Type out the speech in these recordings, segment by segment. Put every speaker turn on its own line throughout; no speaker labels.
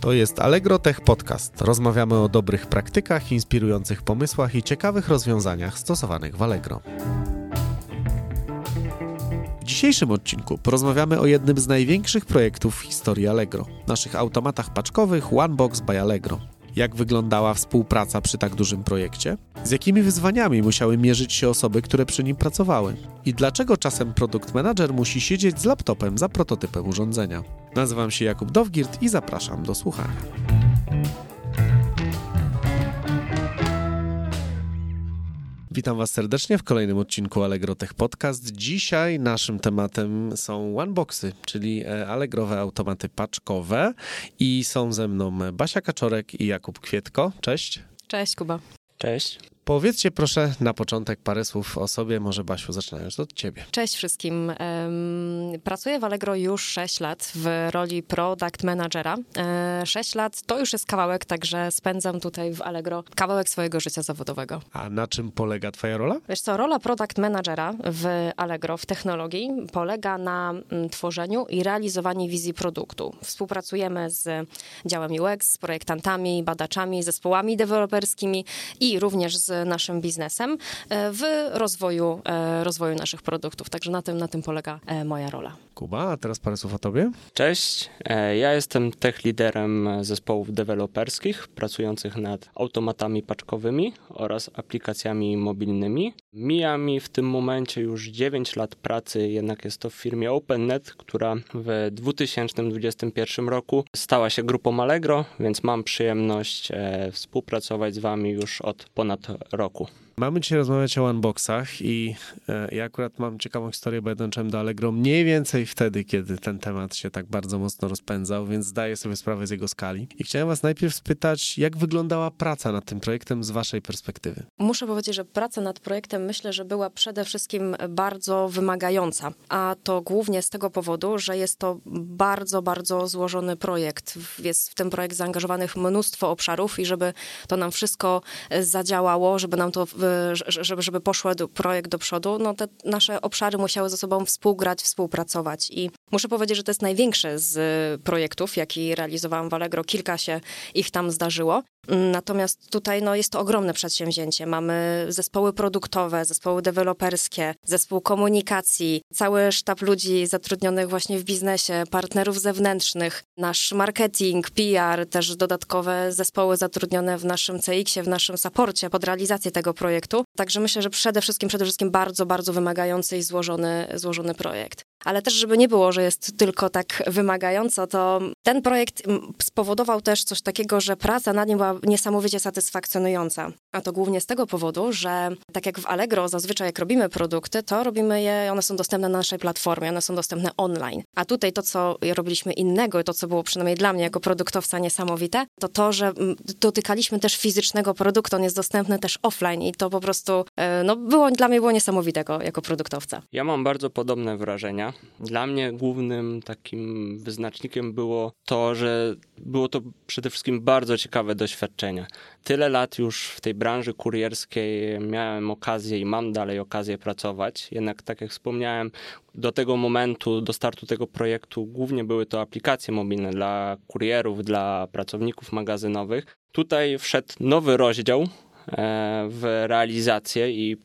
To jest Allegro Tech Podcast. Rozmawiamy o dobrych praktykach, inspirujących pomysłach i ciekawych rozwiązaniach stosowanych w Allegro. W dzisiejszym odcinku porozmawiamy o jednym z największych projektów w historii Allegro, naszych automatach paczkowych OneBox by Allegro. Jak wyglądała współpraca przy tak dużym projekcie? Z jakimi wyzwaniami musiały mierzyć się osoby, które przy nim pracowały? I dlaczego czasem produkt manager musi siedzieć z laptopem za prototypem urządzenia? Nazywam się Jakub Dowgirt i zapraszam do słuchania. Witam Was serdecznie w kolejnym odcinku Allegro Tech Podcast. Dzisiaj naszym tematem są OneBoxy, czyli e, Allegrowe automaty paczkowe i są ze mną Basia Kaczorek i Jakub Kwietko. Cześć.
Cześć Kuba.
Cześć.
Powiedzcie proszę na początek parę słów o sobie, może Basiu, zaczynając od ciebie.
Cześć wszystkim. Pracuję w Allegro już 6 lat w roli product managera. 6 e, lat to już jest kawałek, także spędzam tutaj w Allegro kawałek swojego życia zawodowego.
A na czym polega twoja rola?
Wiesz co, rola product managera w Allegro, w technologii, polega na mm, tworzeniu i realizowaniu wizji produktu. Współpracujemy z działem UX, z projektantami, badaczami, zespołami deweloperskimi i również z naszym biznesem e, w rozwoju, e, rozwoju naszych produktów. Także na tym, na tym polega e, moja rola.
Kuba, a teraz parę słów o tobie.
Cześć, ja jestem tech liderem zespołów deweloperskich pracujących nad automatami paczkowymi oraz aplikacjami mobilnymi. Mija mi w tym momencie już 9 lat pracy, jednak jest to w firmie OpenNet, która w 2021 roku stała się grupą Allegro, więc mam przyjemność współpracować z wami już od ponad roku.
Mamy dzisiaj rozmawiać o unboxach i e, ja akurat mam ciekawą historię, bo ja dołączyłem do Allegro mniej więcej wtedy, kiedy ten temat się tak bardzo mocno rozpędzał, więc zdaję sobie sprawę z jego skali. I chciałem was najpierw spytać, jak wyglądała praca nad tym projektem z waszej perspektywy?
Muszę powiedzieć, że praca nad projektem myślę, że była przede wszystkim bardzo wymagająca, a to głównie z tego powodu, że jest to bardzo, bardzo złożony projekt. Jest w ten projekt zaangażowanych mnóstwo obszarów i żeby to nam wszystko zadziałało, żeby nam to żeby, żeby poszło projekt do przodu, no te nasze obszary musiały ze sobą współgrać, współpracować. I muszę powiedzieć, że to jest największy z projektów, jaki realizowałam w Allegro. Kilka się ich tam zdarzyło. Natomiast tutaj no, jest to ogromne przedsięwzięcie. Mamy zespoły produktowe, zespoły deweloperskie, zespół komunikacji, cały sztab ludzi zatrudnionych właśnie w biznesie, partnerów zewnętrznych, nasz marketing, PR, też dodatkowe zespoły zatrudnione w naszym CX-ie, w naszym saporcie pod realizację tego projektu. Także myślę, że przede wszystkim, przede wszystkim bardzo, bardzo wymagający i złożony, złożony projekt. Ale też, żeby nie było, że jest tylko tak wymagająco, to ten projekt spowodował też coś takiego, że praca nad nim była niesamowicie satysfakcjonująca. A to głównie z tego powodu, że tak jak w Allegro zazwyczaj jak robimy produkty, to robimy je, one są dostępne na naszej platformie, one są dostępne online. A tutaj to, co robiliśmy innego to, co było przynajmniej dla mnie jako produktowca niesamowite, to to, że dotykaliśmy też fizycznego produktu, on jest dostępny też offline i to po prostu, e, no było, dla mnie było niesamowite jako, jako produktowca.
Ja mam bardzo podobne wrażenia. Dla mnie głównym takim wyznacznikiem było to, że było to przede wszystkim bardzo ciekawe doświadczenie. Tyle lat już w tej branży kurierskiej miałem okazję i mam dalej okazję pracować. Jednak, tak jak wspomniałem, do tego momentu, do startu tego projektu, głównie były to aplikacje mobilne dla kurierów, dla pracowników magazynowych. Tutaj wszedł nowy rozdział e, w realizację i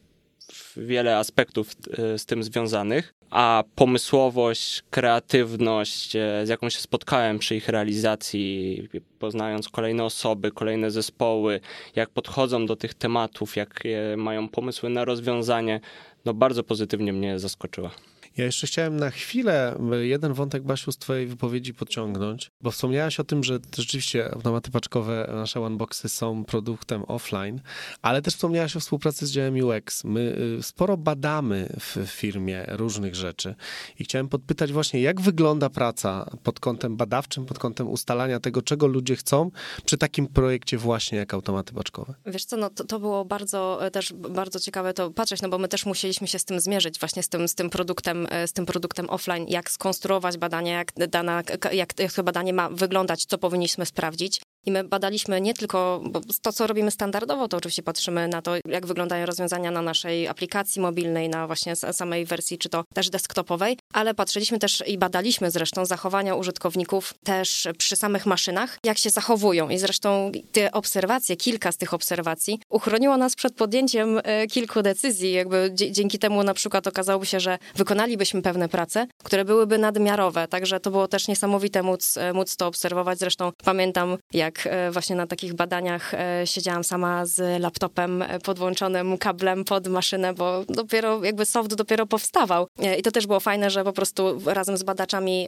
wiele aspektów e, z tym związanych, a pomysłowość, kreatywność, e, z jaką się spotkałem przy ich realizacji, poznając kolejne osoby, kolejne zespoły, jak podchodzą do tych tematów, jakie mają pomysły na rozwiązanie, no bardzo pozytywnie mnie zaskoczyła.
Ja jeszcze chciałem na chwilę jeden wątek, Basiu, z twojej wypowiedzi podciągnąć, bo wspomniałaś o tym, że rzeczywiście automaty paczkowe, nasze OneBoxy są produktem offline, ale też wspomniałaś o współpracy z działem UX. My y, sporo badamy w firmie różnych rzeczy i chciałem podpytać właśnie, jak wygląda praca pod kątem badawczym, pod kątem ustalania tego, czego ludzie chcą przy takim projekcie właśnie jak automaty paczkowe?
Wiesz co, no to, to było bardzo, e, też bardzo ciekawe to patrzeć, no bo my też musieliśmy się z tym zmierzyć, właśnie z tym, z tym produktem E, z tym produktem offline, jak skonstruować badanie, jak, dana, jak, jak to badanie ma wyglądać, co powinniśmy sprawdzić. I my badaliśmy nie tylko, bo to, co robimy standardowo, to oczywiście patrzymy na to, jak wyglądają rozwiązania na naszej aplikacji mobilnej, na właśnie samej wersji, czy to też desktopowej, ale patrzyliśmy też i badaliśmy zresztą zachowania użytkowników też przy samych maszynach, jak się zachowują. I zresztą te obserwacje, kilka z tych obserwacji uchroniło nas przed podjęciem e, kilku decyzji. Jakby dzięki temu na przykład okazałoby się, że wykonalibyśmy pewne prace, które byłyby nadmiarowe. Także to było też niesamowite móc, e, móc to obserwować. Zresztą pamiętam, jak e, właśnie na takich badaniach siedziałam sama z laptopem podłączonym kablem pod maszynę, bo dopiero jakby soft dopiero powstawał. I to też było fajne, że po prostu razem z badaczami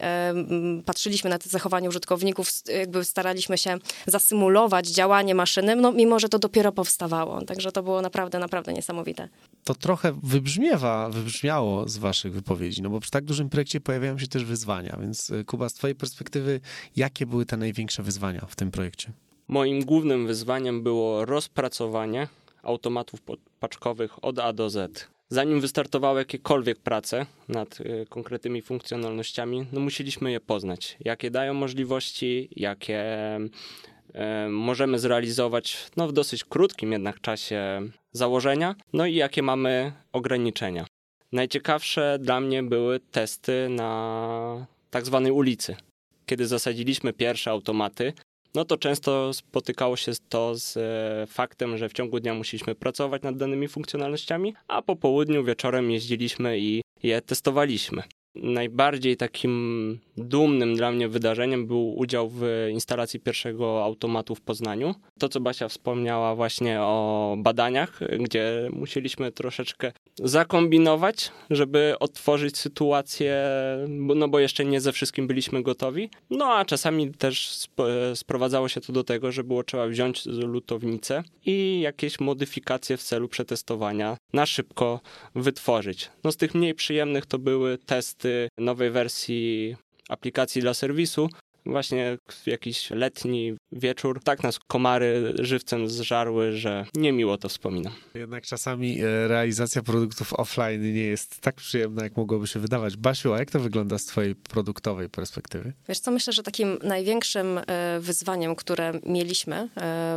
patrzyliśmy na te zachowania użytkowników, jakby staraliśmy się zasymulować działanie maszyny, no mimo, że to dopiero powstawało. Także to było naprawdę, naprawdę niesamowite.
To trochę wybrzmiewa, wybrzmiało z waszych wypowiedzi, no bo przy tak dużym projekcie pojawiają się też wyzwania, więc y, Kuba, z twojej perspektywy, jakie były te największe wyzwania w tym projekcie?
Moim głównym wyzwaniem było rozpracowanie automatów paczkowych od A do Z. Zanim wystartowały jakiekolwiek prace nad y, konkretnymi funkcjonalnościami, no musieliśmy je poznać. Jakie dają możliwości, jakie możemy zrealizować no, w dosyć krótkim jednak czasie założenia, no i jakie mamy ograniczenia. Najciekawsze dla mnie były testy na tak zwanej ulicy. Kiedy zasadziliśmy pierwsze automaty, no to często spotykało się to z e, faktem, że w ciągu dnia musieliśmy pracować nad danymi funkcjonalnościami, a po południu, wieczorem jeździliśmy i je testowaliśmy. Najbardziej takim dumnym dla mnie wydarzeniem był udział w instalacji pierwszego automatu w Poznaniu. To, co Basia wspomniała właśnie o badaniach, gdzie musieliśmy troszeczkę zakombinować, żeby otworzyć sytuację, no bo jeszcze nie ze wszystkim byliśmy gotowi. No a czasami też sprowadzało się to do tego, że było trzeba wziąć lutownicę i jakieś modyfikacje w celu przetestowania na szybko wytworzyć. No z tych mniej przyjemnych to były testy nowej wersji aplikacji dla serwisu, właśnie jakiś letni wieczór, tak nas komary żywcem zżarły, że niemiło to wspominam.
Jednak czasami e, realizacja produktów offline nie jest tak przyjemna, jak mogłoby się wydawać. Basiu, a jak to wygląda z twojej produktowej perspektywy?
Wiesz co, myślę, że takim największym e, wyzwaniem, które mieliśmy e,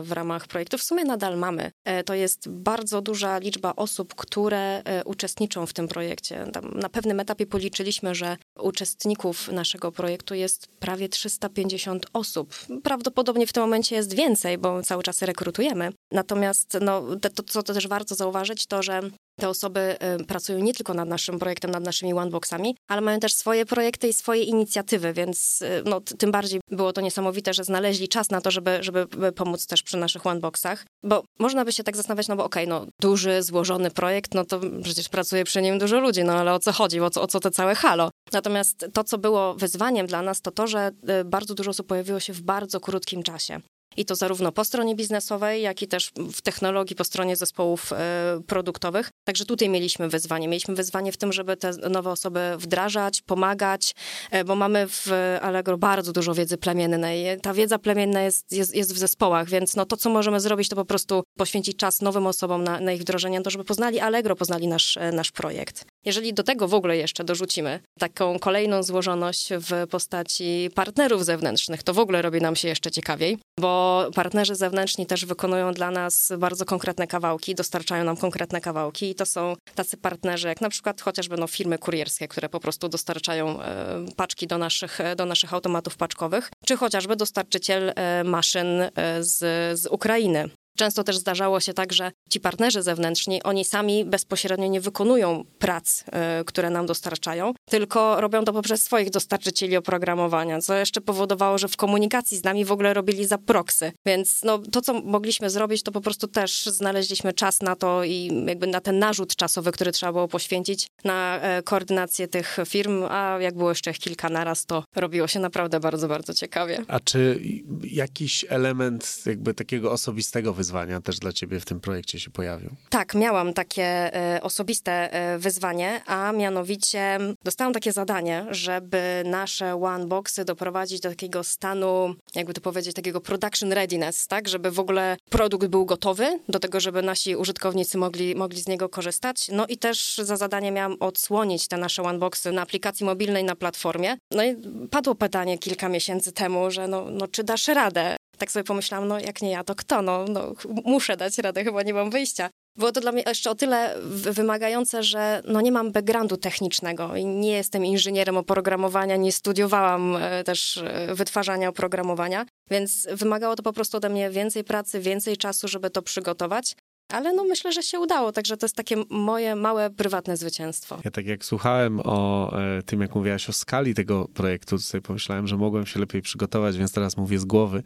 w ramach projektu, w sumie nadal mamy, to jest bardzo duża liczba osób, które uczestniczą w tym projekcie. Tam na pewnym etapie policzyliśmy, że uczestników naszego projektu jest prawie 350 osób. Prawdopodobnie w tym momencie jest więcej, bo cały czas rekrutujemy. Natomiast no, to, co też warto zauważyć, to że te osoby y, pracują nie tylko nad naszym projektem, nad naszymi OneBoxami, ale mają też swoje projekty i swoje inicjatywy, więc y, no, tym bardziej było to niesamowite, że znaleźli czas na to, żeby, żeby pomóc też przy naszych OneBoxach, bo można by się tak zastanawiać, no bo okej, okay, no duży, złożony projekt, no to przecież pracuje przy nim dużo ludzi, no ale o co chodzi, o co, o co te całe halo? Natomiast to, co było wyzwaniem dla nas, to to, że y, bardzo dużo osób pojawiło się w bardzo krótkim czasie i to zarówno po stronie biznesowej, jak i też w technologii po stronie zespołów e, produktowych. Także tutaj mieliśmy wyzwanie. Mieliśmy wyzwanie w tym, żeby te nowe osoby wdrażać, pomagać, e, bo mamy w Allegro bardzo dużo wiedzy plemiennej. Ta wiedza plemienna jest, jest, jest w zespołach, więc no to, co możemy zrobić, to po prostu poświęcić czas nowym osobom na, na ich wdrożenie, to żeby poznali Allegro, poznali nasz, e, nasz projekt. Jeżeli do tego w ogóle jeszcze dorzucimy taką kolejną złożoność w postaci partnerów zewnętrznych, to w ogóle robi nam się jeszcze ciekawiej, bo partnerzy zewnętrzni też wykonują dla nas bardzo konkretne kawałki, dostarczają nam konkretne kawałki i to są tacy partnerzy, jak na przykład chociażby no, firmy kurierskie, które po prostu dostarczają e, paczki do naszych, do naszych automatów paczkowych, czy chociażby dostarczyciel e, maszyn e, z, z Ukrainy. Często też zdarzało się tak, że ci partnerzy zewnętrzni, oni sami bezpośrednio nie wykonują prac, y, które nam dostarczają, tylko robią to poprzez swoich dostarczycieli oprogramowania, co jeszcze powodowało, że w komunikacji z nami w ogóle robili za proksy. Więc no, to, co mogliśmy zrobić, to po prostu też znaleźliśmy czas na to i jakby na ten narzut czasowy, który trzeba było poświęcić na e, koordynację tych firm, a jak było jeszcze kilka naraz, to robiło się naprawdę bardzo, bardzo ciekawie.
A czy jakiś element jakby takiego osobistego wyzwania też dla ciebie w tym projekcie się pojawią?
Tak, miałam takie e, osobiste e, wyzwanie, a mianowicie dostałam takie zadanie, żeby nasze one-boxy doprowadzić do takiego stanu, jakby to powiedzieć, takiego production readiness, tak, żeby w ogóle produkt był gotowy do tego, żeby nasi użytkownicy mogli, mogli z niego korzystać. No i też za zadanie miałam odsłonić te nasze one-boxy na aplikacji mobilnej na platformie. No i padło pytanie kilka miesięcy temu, że no, no czy dasz radę? tak sobie pomyślałam, no jak nie ja, to kto? No, no muszę dać radę, chyba nie mam wyjścia. Było to dla mnie jeszcze o tyle wymagające, że no nie mam backgroundu technicznego nie jestem inżynierem oprogramowania, nie studiowałam e, też e, wytwarzania oprogramowania, więc wymagało to po prostu ode mnie więcej pracy, więcej czasu, żeby to przygotować. Ale no myślę, że się udało, także to jest takie moje małe, prywatne zwycięstwo.
Ja tak jak słuchałem o e, tym, jak mówiłaś o skali tego projektu, to sobie pomyślałem, że mogłem się lepiej przygotować, więc teraz mówię z głowy,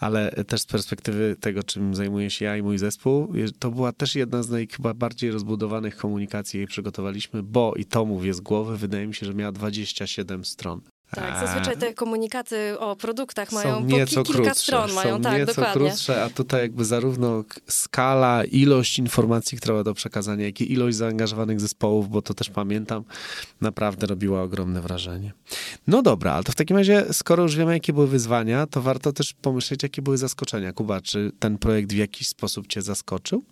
ale też z perspektywy tego, czym zajmuję się ja i mój zespół, to była też jedna z naj, chyba bardziej rozbudowanych komunikacji, jej przygotowaliśmy, bo i to mówię z głowy, wydaje mi się, że miała 27 stron.
Tak, zazwyczaj te komunikaty o produktach mają
są nieco
po kilka
krótsze,
stron. Mają,
są
tak,
nieco
dokładnie.
krótsze, a tutaj jakby zarówno skala, ilość informacji, która była do przekazania, jak i ilość zaangażowanych zespołów, bo to też pamiętam, naprawdę robiła ogromne wrażenie. No dobra, ale to w takim razie, skoro już wiemy, jakie były wyzwania, to warto też pomyśleć, jakie były zaskoczenia. Kuba, czy ten projekt w jakiś sposób cię zaskoczył?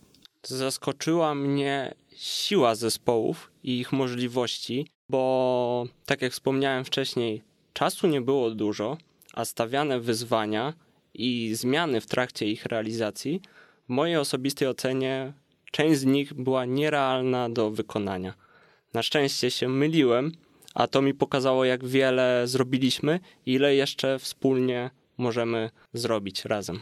Zaskoczyła mnie siła zespołów i ich możliwości, bo tak jak wspomniałem wcześniej, czasu nie było dużo, a stawiane wyzwania i zmiany w trakcie ich realizacji, w mojej osobistej ocenie, część z nich była nierealna do wykonania. Na szczęście się myliłem, a to mi pokazało, jak wiele zrobiliśmy i ile jeszcze wspólnie możemy zrobić razem.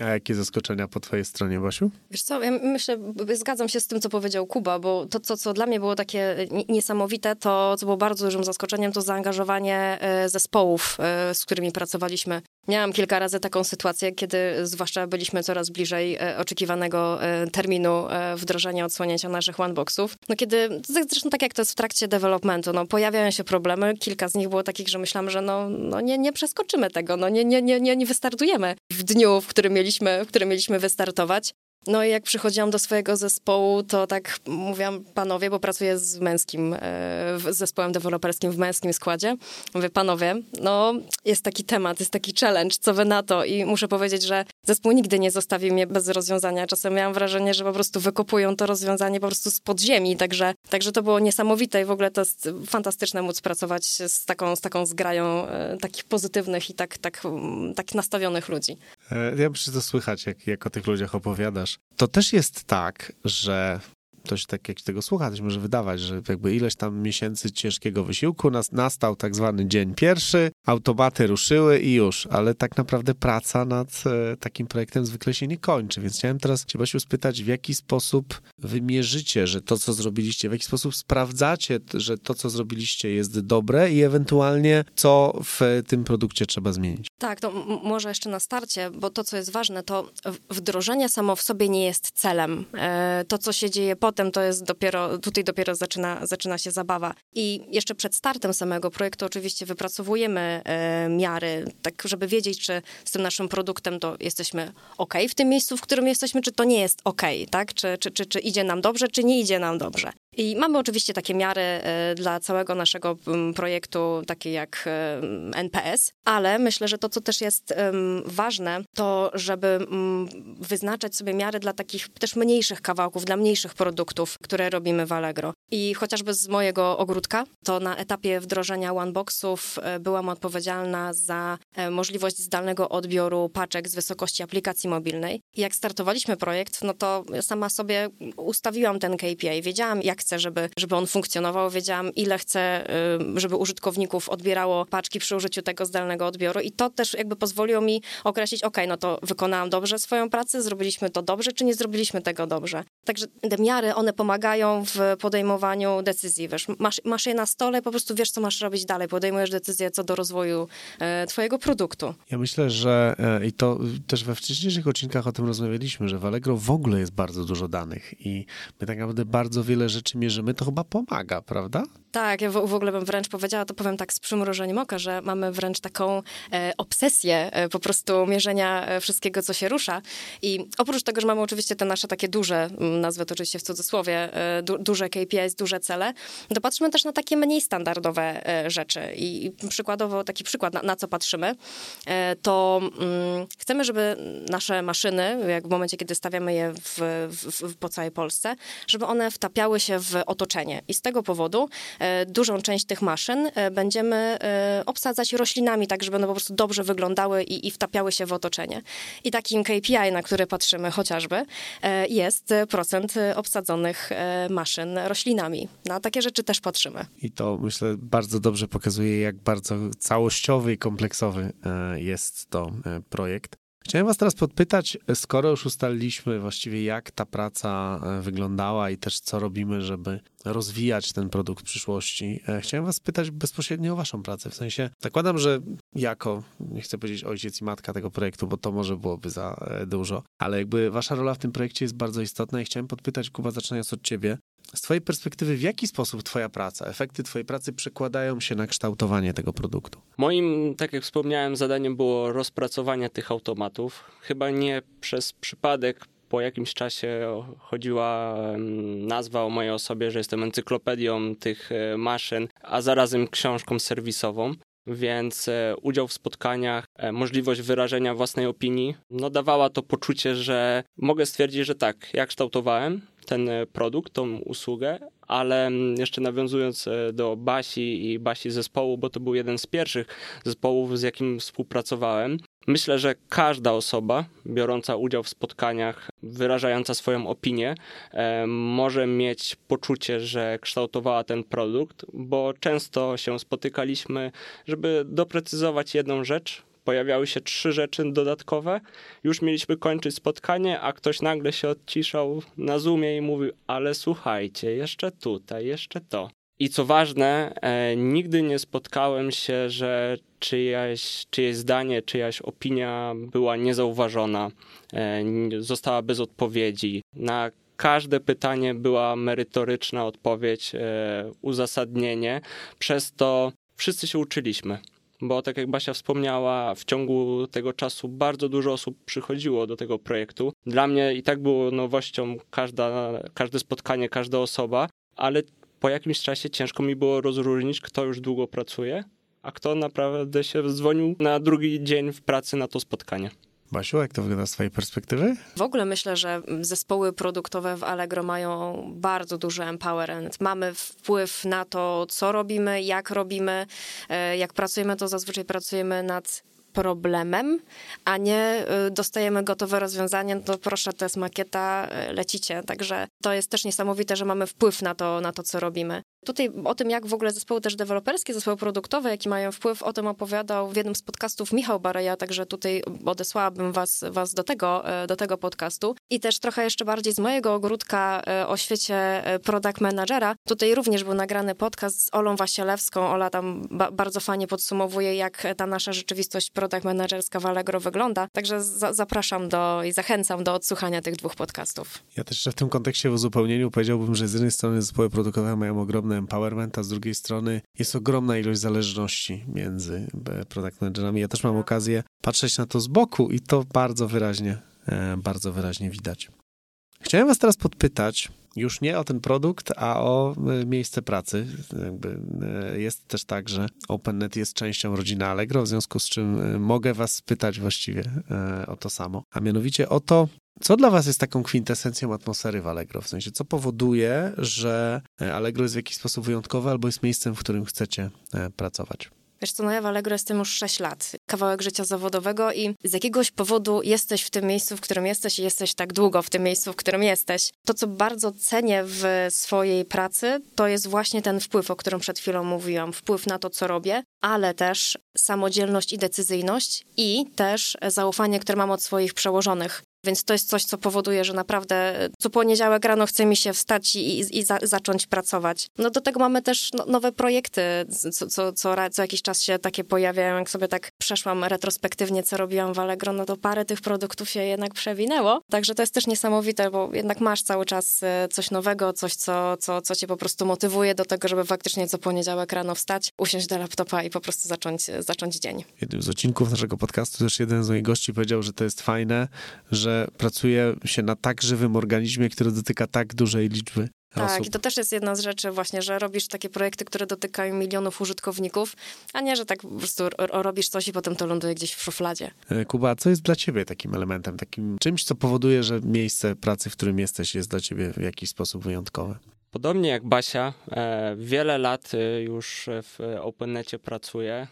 A jakie zaskoczenia po twojej stronie, Basiu?
Wiesz co, ja myślę, zgadzam się z tym, co powiedział Kuba, bo to, co, co dla mnie było takie niesamowite, to co było bardzo dużym zaskoczeniem, to zaangażowanie e, zespołów, e, z którymi pracowaliśmy. Miałam kilka razy taką sytuację, kiedy zwłaszcza byliśmy coraz bliżej e, oczekiwanego terminu wdrożenia odsłonięcia naszych OneBoxów. No kiedy, zresztą tak jak to jest w trakcie developmentu, no pojawiają się problemy, kilka z nich było takich, że myślałam, że no, no nie, nie przeskoczymy tego, no nie, nie, nie, nie, wystartujemy w dniu, w którym mieliśmy, w którym mieliśmy wystartować. No i jak przychodziłam do swojego zespołu, to tak mówiłam, panowie, bo pracuję z męskim, e, z zespołem deweloperskim w męskim składzie. Mówię, panowie, no jest taki temat, jest taki challenge, co wy na to? I muszę powiedzieć, że zespół nigdy nie zostawił mnie bez rozwiązania. Czasem miałam wrażenie, że po prostu wykopują to rozwiązanie po prostu z podziemi, także, także to było niesamowite i w ogóle to jest fantastyczne móc pracować z taką, z taką zgrają e, takich pozytywnych i tak, tak, tak nastawionych ludzi.
E, ja myślę, że to słychać, jak, jak o tych ludziach opowiadasz. To też jest tak, że ktoś tak jak tego słucha, to się może wydawać, że jakby ileś tam miesięcy ciężkiego wysiłku, nas, nastał tak zwany dzień pierwszy, automaty ruszyły i już, ale tak naprawdę praca nad e, takim projektem zwykle się nie kończy, więc chciałem teraz cię Basiu spytać, w jaki sposób wymierzycie, że to, co zrobiliście, w jaki sposób sprawdzacie, że to, co zrobiliście jest dobre i ewentualnie co w tym produkcie trzeba zmienić?
Tak, to może jeszcze na starcie, bo to, co jest ważne, to wdrożenie samo w sobie nie jest celem. E, to, co się dzieje po potem to jest dopiero, tutaj dopiero zaczyna, zaczyna się zabawa. I jeszcze przed startem samego projektu oczywiście wypracowujemy e, miary, tak żeby wiedzieć, czy z tym naszym produktem to jesteśmy ok w tym miejscu, w którym jesteśmy, czy to nie jest ok, tak? Czy, czy, czy, czy idzie nam dobrze, czy nie idzie nam dobrze. I mamy oczywiście takie miary e, dla całego naszego projektu, takie jak e, NPS, ale myślę, że to, co też jest ważne, to żeby wyznaczać sobie miary dla takich też mniejszych kawałków, dla mniejszych produktów, które robimy w Allegro. I chociażby z mojego ogródka, to na etapie wdrożenia OneBoxów e, byłam odpowiedzialna za możliwość zdalnego odbioru paczek z wysokości aplikacji mobilnej. I jak startowaliśmy projekt, no to sama sobie ustawiłam ten KPI, wiedziałam, jak chcę, żeby, żeby on funkcjonował. Wiedziałam, ile chcę, y, żeby użytkowników odbierało paczki przy użyciu tego zdalnego odbioru i to też jakby pozwoliło mi określić, ok, no to wykonałam dobrze swoją pracę, zrobiliśmy to dobrze, czy nie zrobiliśmy tego dobrze. Także te miary, one pomagają w podejmowaniu decyzji, wiesz, masz, masz je na stole, po prostu wiesz, co masz robić dalej, podejmujesz decyzję co do rozwoju e, twojego produktu.
Ja myślę, że e, i to też we wcześniejszych odcinkach o tym rozmawialiśmy, że w Allegro w ogóle jest bardzo dużo danych i my tak naprawdę bardzo wiele rzeczy mierzymy, to chyba pomaga, prawda?
Tak, ja w, w ogóle bym wręcz powiedziała, to powiem tak z przymrużeniem oka, że mamy wręcz taką e, obsesję e, po prostu mierzenia e, wszystkiego, co się rusza. I oprócz tego, że mamy oczywiście te nasze takie duże, nazwę to oczywiście w cudzysłowie, e, du, duże KPI, KPIs, duże cele, to patrzymy też na takie mniej standardowe e, rzeczy. I przykładowo, taki przykład, na, na co patrzymy, e, to mm, chcemy, żeby nasze maszyny, jak w momencie, kiedy stawiamy je w, w, po całej Polsce, żeby one wtapiały się w otoczenie. I z tego powodu e, dużą część tych maszyn będziemy obsadzać roślinami, tak żeby one po prostu dobrze wyglądały i, i wtapiały się w otoczenie. I takim KPI, na który patrzymy chociażby, jest procent obsadzonych maszyn roślinami. Na takie rzeczy też patrzymy.
I to myślę bardzo dobrze pokazuje, jak bardzo całościowy i kompleksowy e, jest to e, projekt. Chciałem Was teraz podpytać, skoro już ustaliliśmy właściwie, jak ta praca e, wyglądała i też co robimy, żeby rozwijać ten produkt w przyszłości, chciałem Was pytać bezpośrednio o Waszą pracę. W sensie, zakładam, że jako, nie chcę powiedzieć ojciec i matka tego projektu, bo to może byłoby za dużo, ale jakby Wasza rola w tym projekcie jest bardzo istotna i chciałem podpytać, Kuba, zaczynając od Ciebie, z Twojej perspektywy, w jaki sposób Twoja praca, efekty Twojej pracy przekładają się na kształtowanie tego produktu?
Moim, tak jak wspomniałem, zadaniem było rozpracowanie tych automatów. Chyba nie przez przypadek po jakimś czasie chodziła nazwa o mojej osobie, że jestem encyklopedią tych e, maszyn, a zarazem książką serwisową więc e, udział w spotkaniach, e, możliwość wyrażenia własnej opinii, no dawała to poczucie, że mogę stwierdzić, że tak, ja kształtowałem ten e, produkt, tą usługę, ale mm, jeszcze nawiązując do Basi i Basi zespołu, bo to był jeden z pierwszych zespołów, z jakim współpracowałem, Myślę, że każda osoba biorąca udział w spotkaniach, wyrażająca swoją opinię, e, może mieć poczucie, że kształtowała ten produkt, bo często się spotykaliśmy, żeby doprecyzować jedną rzecz. Pojawiały się trzy rzeczy dodatkowe. Już mieliśmy kończyć spotkanie, a ktoś nagle się odciszał na Zoomie i mówił: Ale słuchajcie, jeszcze tutaj, jeszcze to. I co ważne, e, nigdy nie spotkałem się, że czyjaś, czyjeś zdanie, czyjaś opinia była niezauważona, e, została bez odpowiedzi. Na każde pytanie była merytoryczna odpowiedź, e, uzasadnienie. Przez to wszyscy się uczyliśmy. Bo tak jak Basia wspomniała, w ciągu tego czasu bardzo dużo osób przychodziło do tego projektu. Dla mnie i tak było nowością każda, każde spotkanie, każda osoba, ale po jakimś czasie ciężko mi było rozróżnić, kto już długo pracuje, a kto naprawdę się dzwonił na drugi dzień w pracy na to spotkanie.
Basiu, jak to wygląda z twojej perspektywy?
W ogóle myślę, że zespoły produktowe w Allegro mają bardzo duży empowerment. Mamy wpływ na to, co robimy, jak robimy. E, jak pracujemy, to zazwyczaj pracujemy nad problemem, a nie y, dostajemy gotowe rozwiązanie, no to proszę, to jest makieta, y, lecicie. Także to jest też niesamowite, że mamy wpływ na to, na to co robimy. Tutaj o tym, jak w ogóle zespoły też deweloperskie, zespoły produktowe, jaki mają wpływ, o tym opowiadał w jednym z podcastów Michał Bareja, także tutaj odesłałabym was, was do, tego, e, do tego podcastu. I też trochę jeszcze bardziej z mojego ogródka e, o świecie e, product managera. Tutaj również był nagrany podcast z Olą Wasielewską. Ola tam ba bardzo fajnie podsumowuje, jak ta nasza rzeczywistość product managerska w Allegro wygląda. Także za zapraszam do i zachęcam do odsłuchania tych dwóch podcastów.
Ja też w tym kontekście w uzupełnieniu powiedziałbym, że z jednej strony zespoły produktowe mają ogromne empowerment, a z drugiej strony jest ogromna ilość zależności między e, product managerami. Ja też mam okazję patrzeć na to z boku i to bardzo wyraźnie, e, bardzo wyraźnie widać. Chciałem was teraz podpytać, już nie o ten produkt, a o e, miejsce pracy. Jakby jest też tak, że OpenNet jest częścią rodziny Allegro, w związku z czym mogę was spytać właściwie o to samo. A mianowicie o to, co dla was jest taką kwintesencją atmosfery w Allegro? W sensie, co powoduje, że e, Allegro jest w jakiś sposób wyjątkowe albo jest miejscem, w którym chcecie e, pracować?
Wiesz co, no ja w Allegro jestem już 6 lat, kawałek życia zawodowego i z jakiegoś powodu jesteś w tym miejscu, w którym jesteś i jesteś tak długo w tym miejscu, w którym jesteś. To, co bardzo cenię w swojej pracy, to jest właśnie ten wpływ, o którym przed chwilą mówiłam. Wpływ na to, co robię, ale też samodzielność i decyzyjność i też zaufanie, które mam od swoich przełożonych. Więc to jest coś, co powoduje, że naprawdę co poniedziałek rano chce mi się wstać i, i, i za, zacząć pracować. No do tego mamy też no, nowe projekty, co, co, co, co jakiś czas się takie pojawiają. Jak sobie tak przeszłam retrospektywnie, co robiłam w Allegro, no to parę tych produktów się jednak przewinęło. Także to jest też niesamowite, bo jednak masz cały czas e, coś nowego, coś, co, co, co cię po prostu motywuje do tego, żeby faktycznie co poniedziałek rano wstać, usiąść do laptopa i po prostu zacząć, zacząć dzień.
Jednym z odcinków naszego podcastu też jeden z moich gości powiedział, że to jest fajne, że pracuje się na tak żywym organizmie, który dotyka tak dużej liczby
tak,
osób.
i to też jest jedna z rzeczy właśnie, że robisz takie projekty, które dotykają milionów użytkowników, a nie, że tak po prostu robisz coś i potem to ląduje gdzieś w szufladzie.
E, Kuba, co jest dla ciebie takim elementem, takim czymś, co powoduje, że miejsce pracy, w którym jesteś, jest dla ciebie w jakiś sposób wyjątkowe?
Podobnie jak Basia, e, wiele lat e, już w OpenNecie pracuję.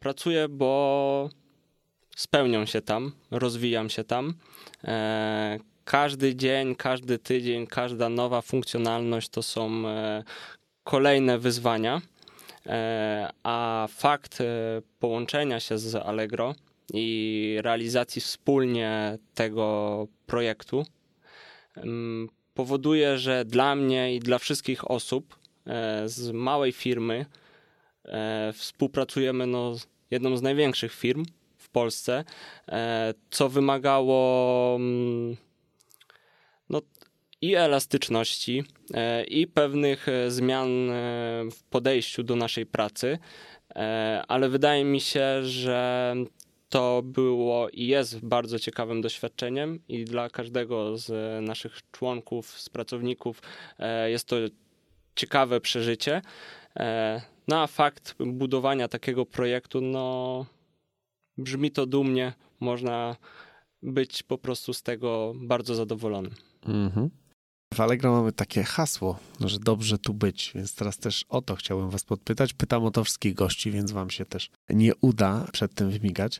Pracuję, bo spełniam się tam, rozwijam się tam. Każdy dzień, każdy tydzień, każda nowa funkcjonalność to są kolejne wyzwania. A fakt połączenia się z Allegro i realizacji wspólnie tego projektu powoduje, że dla mnie i dla wszystkich osób e, z małej firmy e, współpracujemy no, z jedną z największych firm w Polsce, e, co wymagało mm, no, i elastyczności, i pewnych zmian w podejściu do naszej pracy, ale wydaje mi się, że to było i jest bardzo ciekawym doświadczeniem i dla każdego z naszych członków, z pracowników e, jest to ciekawe przeżycie. E, no fakt budowania takiego projektu, no brzmi to dumnie, można być po prostu z tego bardzo zadowolonym. Mhm.
W Allegro mamy takie hasło, że dobrze tu być, więc teraz też o to chciałbym was podpytać. Pytam o to wszystkich gości, więc wam się też nie uda przed tym wymigać.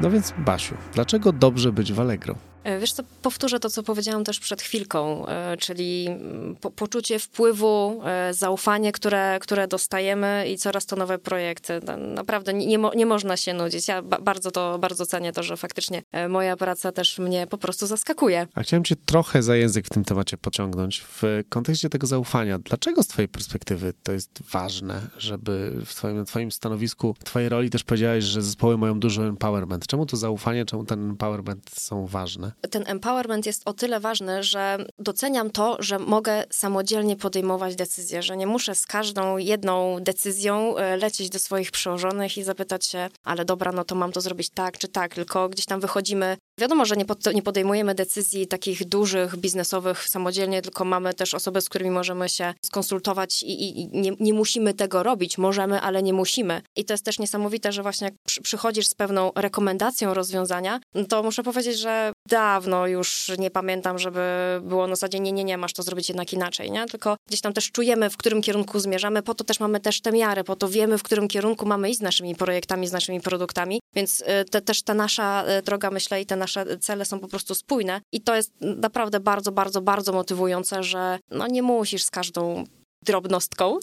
No więc, Basiu, dlaczego dobrze być w Allegro?
E, wiesz co, powtórzę to, co powiedziałam też przed chwilką, e, czyli mm, po, poczucie wpływu, e, zaufanie, które, które dostajemy i coraz to nowe projekty. Naprawdę nie, nie można się nudzić. Ja bardzo to, bardzo cenię to, że faktycznie moja praca też mnie po prostu zaskakuje.
A chciałem cię trochę za język w tym temacie pociągnąć. W kontekście tego zaufania, dlaczego z twojej perspektywy to jest ważne, żeby w twoim, twoim stanowisku, w twojej roli też powiedziałeś, że zespoły mają dużo empowerment. Czemu to zaufanie, czemu ten empowerment są ważne?
Ten empowerment jest o tyle ważny, że doceniam to, że mogę samodzielnie podejmować decyzje, że nie muszę z każdą jedną decyzją e, lecieć do swoich przełożonych i zapytać się, ale dobra, no to mam to zrobić tak czy tak, tylko gdzieś tam wychodzimy. Wiadomo, że nie, pod, nie podejmujemy decyzji takich dużych, biznesowych samodzielnie, tylko mamy też osoby, z którymi możemy się skonsultować i, i, nie, nie, musimy tego robić. Możemy, ale nie musimy. I to jest też niesamowite, że właśnie jak przy, przychodzisz z pewną rekomendacją rozwiązania, no to muszę powiedzieć, że dawno już nie pamiętam, żeby było na zasadzie nie, nie, nie, masz to zrobić jednak inaczej, nie? Tylko gdzieś tam też czujemy, w którym kierunku zmierzamy, po to też mamy też te miary, po to wiemy, w którym kierunku mamy iść z naszymi projektami, z naszymi produktami, więc y, te, też ta nasza y, droga, myślę, i te nasze cele są po prostu spójne i to jest naprawdę bardzo, bardzo, bardzo motywujące, że no nie musisz z każdą drobnostką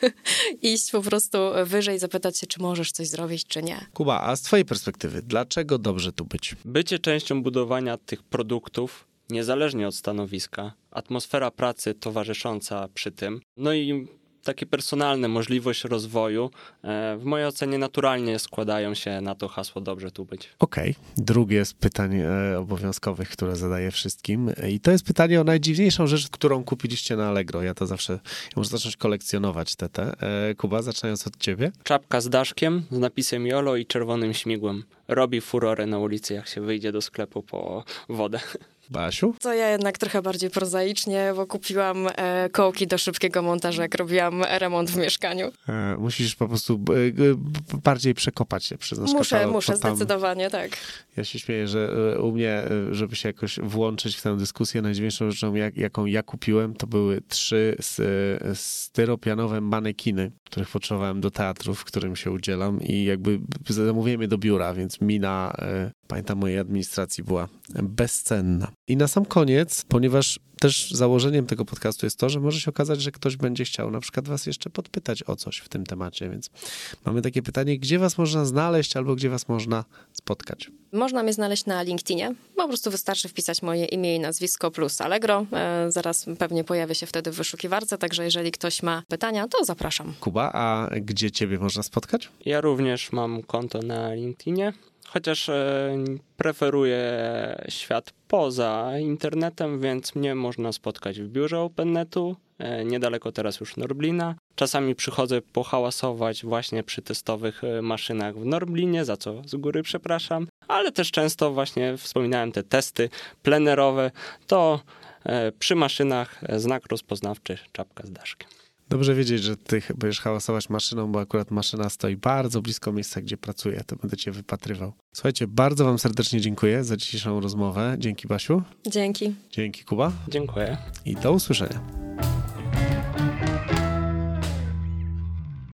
iść po prostu wyżej, zapytać się, czy możesz coś zrobić, czy nie.
Kuba, a z twojej perspektywy, dlaczego dobrze tu być?
Bycie częścią budowania tych produktów, niezależnie od stanowiska, atmosfera pracy towarzysząca przy tym, no i takie personalne możliwość rozwoju, e, w mojej ocenie naturalnie składają się na to hasło dobrze tu być.
Okej. Okay. Drugie z pytań e, obowiązkowych, które zadaję wszystkim i to jest pytanie o najdziwniejszą rzecz, którą kupiliście na Allegro. Ja to zawsze, ja muszę zacząć kolekcjonować te, te. E, Kuba, zaczynając od ciebie.
Czapka z daszkiem, z napisem YOLO i czerwonym śmigłem. Robi furorę na ulicy, jak się wyjdzie do sklepu po wodę.
Basiu?
To ja jednak trochę bardziej prozaicznie, bo kupiłam e, kołki do szybkiego montażu, jak robiłam remont w mieszkaniu.
E, musisz po prostu e, bardziej przekopać się przez nasz
Muszę,
katalog,
muszę, zdecydowanie, tak.
Ja się śmieję, że e, u mnie, e, żeby się jakoś włączyć w tę dyskusję, najdziwniejszą rzeczą, jak, jaką ja kupiłem, to były trzy styropianowe manekiny, których potrzebowałem do teatru, w którym się udzielam i jakby zamówiłem je do biura, więc mina, pamiętam, mojej administracji była bezcenna. I na sam koniec, ponieważ też założeniem tego podcastu jest to, że może się okazać, że ktoś będzie chciał na przykład was jeszcze podpytać o coś w tym temacie, więc mamy takie pytanie, gdzie was można znaleźć albo gdzie was można spotkać?
Można mnie znaleźć na LinkedInie. Po prostu wystarczy wpisać moje imię i nazwisko plus Allegro. E, zaraz pewnie pojawię się wtedy w wyszukiwarce, także jeżeli ktoś ma pytania, to zapraszam.
Kuba, a gdzie ciebie można spotkać?
Ja również mam konto na LinkedInie chociaż e, preferuję świat poza internetem, więc mnie można spotkać w biurze OpenNetu, e, niedaleko teraz już Norblina. Czasami przychodzę pohałasować właśnie przy testowych e, maszynach w Norblinie, za co z góry przepraszam, ale też często właśnie wspominałem te testy plenerowe, to przy maszynach znak rozpoznawczy, czapka z daszkiem.
Dobrze wiedzieć, że ty będziesz hałasować maszyną, bo akurat maszyna stoi bardzo blisko miejsca, gdzie pracuję. To będę cię wypatrywał. Słuchajcie, bardzo wam serdecznie dziękuję za dzisiejszą rozmowę. Dzięki Basiu.
Dzięki.
Dzięki Kuba.
Dziękuję.
I do usłyszenia.